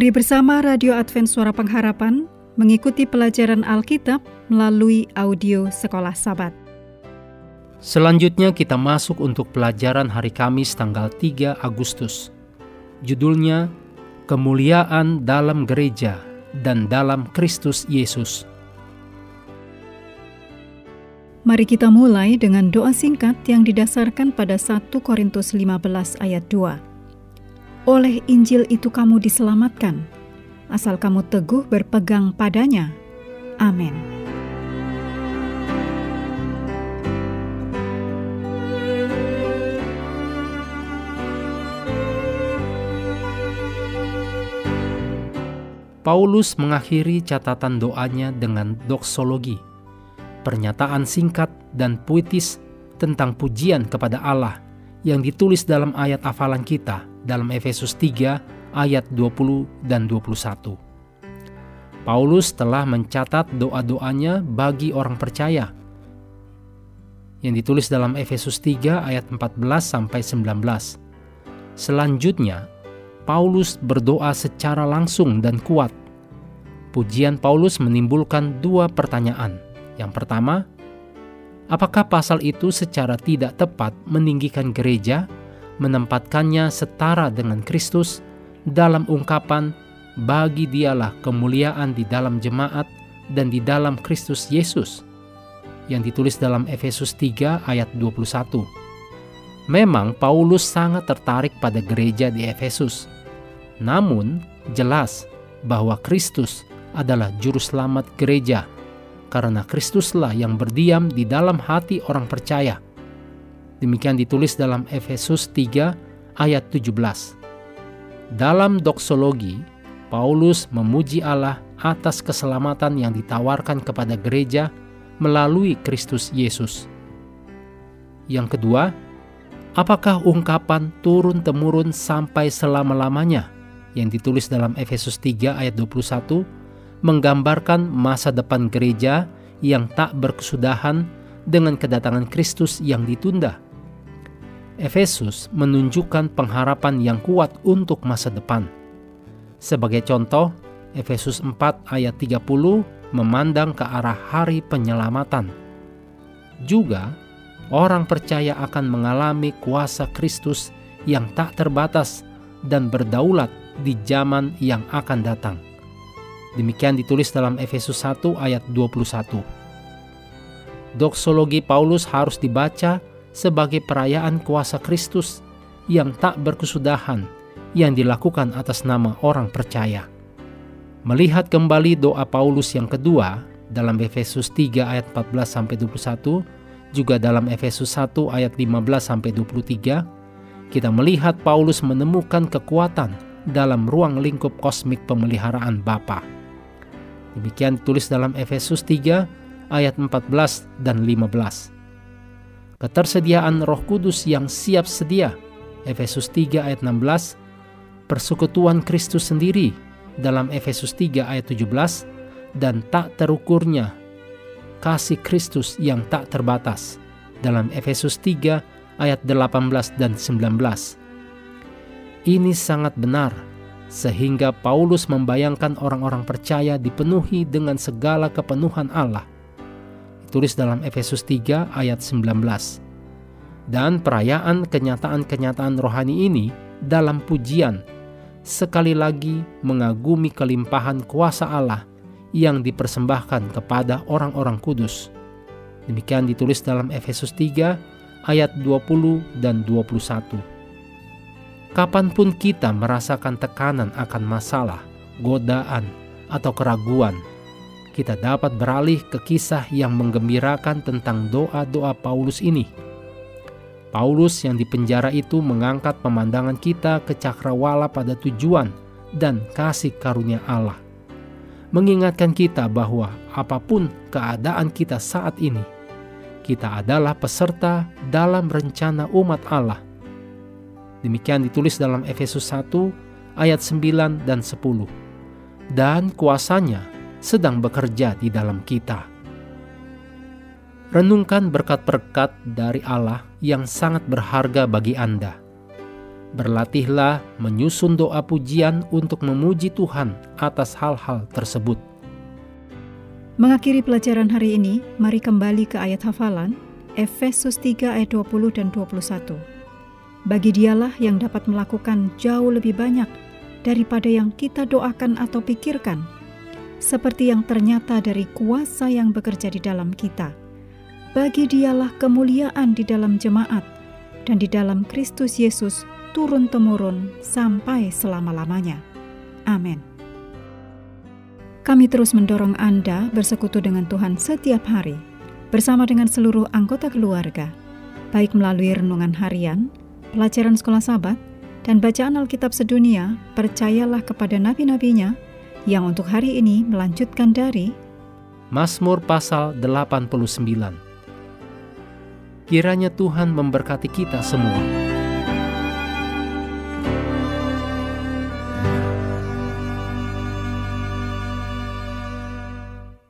Mari bersama Radio Advent Suara Pengharapan mengikuti pelajaran Alkitab melalui audio Sekolah Sabat. Selanjutnya kita masuk untuk pelajaran hari Kamis tanggal 3 Agustus. Judulnya Kemuliaan dalam Gereja dan dalam Kristus Yesus. Mari kita mulai dengan doa singkat yang didasarkan pada 1 Korintus 15 ayat 2. Oleh Injil itu kamu diselamatkan, asal kamu teguh berpegang padanya. Amin. Paulus mengakhiri catatan doanya dengan doksologi, pernyataan singkat dan puitis tentang pujian kepada Allah yang ditulis dalam ayat hafalan kita dalam Efesus 3 ayat 20 dan 21. Paulus telah mencatat doa-doanya bagi orang percaya yang ditulis dalam Efesus 3 ayat 14 sampai 19. Selanjutnya, Paulus berdoa secara langsung dan kuat. Pujian Paulus menimbulkan dua pertanyaan. Yang pertama, apakah pasal itu secara tidak tepat meninggikan gereja menempatkannya setara dengan Kristus dalam ungkapan bagi dialah kemuliaan di dalam jemaat dan di dalam Kristus Yesus yang ditulis dalam Efesus 3 ayat 21. Memang Paulus sangat tertarik pada gereja di Efesus. Namun jelas bahwa Kristus adalah juru selamat gereja karena Kristuslah yang berdiam di dalam hati orang percaya Demikian ditulis dalam Efesus 3 ayat 17. Dalam doksologi, Paulus memuji Allah atas keselamatan yang ditawarkan kepada gereja melalui Kristus Yesus. Yang kedua, apakah ungkapan turun-temurun sampai selama-lamanya yang ditulis dalam Efesus 3 ayat 21 menggambarkan masa depan gereja yang tak berkesudahan dengan kedatangan Kristus yang ditunda? Efesus menunjukkan pengharapan yang kuat untuk masa depan. Sebagai contoh, Efesus 4 ayat 30 memandang ke arah hari penyelamatan. Juga, orang percaya akan mengalami kuasa Kristus yang tak terbatas dan berdaulat di zaman yang akan datang. Demikian ditulis dalam Efesus 1 ayat 21. Doksologi Paulus harus dibaca sebagai perayaan kuasa Kristus yang tak berkesudahan yang dilakukan atas nama orang percaya. Melihat kembali doa Paulus yang kedua dalam Efesus 3 ayat 14 sampai 21, juga dalam Efesus 1 ayat 15 sampai 23, kita melihat Paulus menemukan kekuatan dalam ruang lingkup kosmik pemeliharaan Bapa. Demikian ditulis dalam Efesus 3 ayat 14 dan 15 ketersediaan Roh Kudus yang siap sedia. Efesus 3 ayat 16, persekutuan Kristus sendiri dalam Efesus 3 ayat 17 dan tak terukurnya kasih Kristus yang tak terbatas dalam Efesus 3 ayat 18 dan 19. Ini sangat benar sehingga Paulus membayangkan orang-orang percaya dipenuhi dengan segala kepenuhan Allah tulis dalam Efesus 3 ayat 19. Dan perayaan kenyataan-kenyataan rohani ini dalam pujian sekali lagi mengagumi kelimpahan kuasa Allah yang dipersembahkan kepada orang-orang kudus. Demikian ditulis dalam Efesus 3 ayat 20 dan 21. Kapan pun kita merasakan tekanan akan masalah, godaan, atau keraguan, kita dapat beralih ke kisah yang menggembirakan tentang doa-doa Paulus ini. Paulus yang dipenjara itu mengangkat pemandangan kita ke cakrawala pada tujuan dan kasih karunia Allah. Mengingatkan kita bahwa apa pun keadaan kita saat ini, kita adalah peserta dalam rencana umat Allah. Demikian ditulis dalam Efesus 1 ayat 9 dan 10. Dan kuasanya sedang bekerja di dalam kita. Renungkan berkat-berkat dari Allah yang sangat berharga bagi Anda. Berlatihlah menyusun doa pujian untuk memuji Tuhan atas hal-hal tersebut. Mengakhiri pelajaran hari ini, mari kembali ke ayat hafalan Efesus 3 ayat 20 dan 21. Bagi dialah yang dapat melakukan jauh lebih banyak daripada yang kita doakan atau pikirkan, seperti yang ternyata dari kuasa yang bekerja di dalam kita. Bagi dialah kemuliaan di dalam jemaat dan di dalam Kristus Yesus turun-temurun sampai selama-lamanya. Amin. Kami terus mendorong Anda bersekutu dengan Tuhan setiap hari, bersama dengan seluruh anggota keluarga, baik melalui renungan harian, pelajaran sekolah sahabat, dan bacaan Alkitab sedunia, percayalah kepada nabi-nabinya yang untuk hari ini melanjutkan dari Mazmur pasal 89. Kiranya Tuhan memberkati kita semua.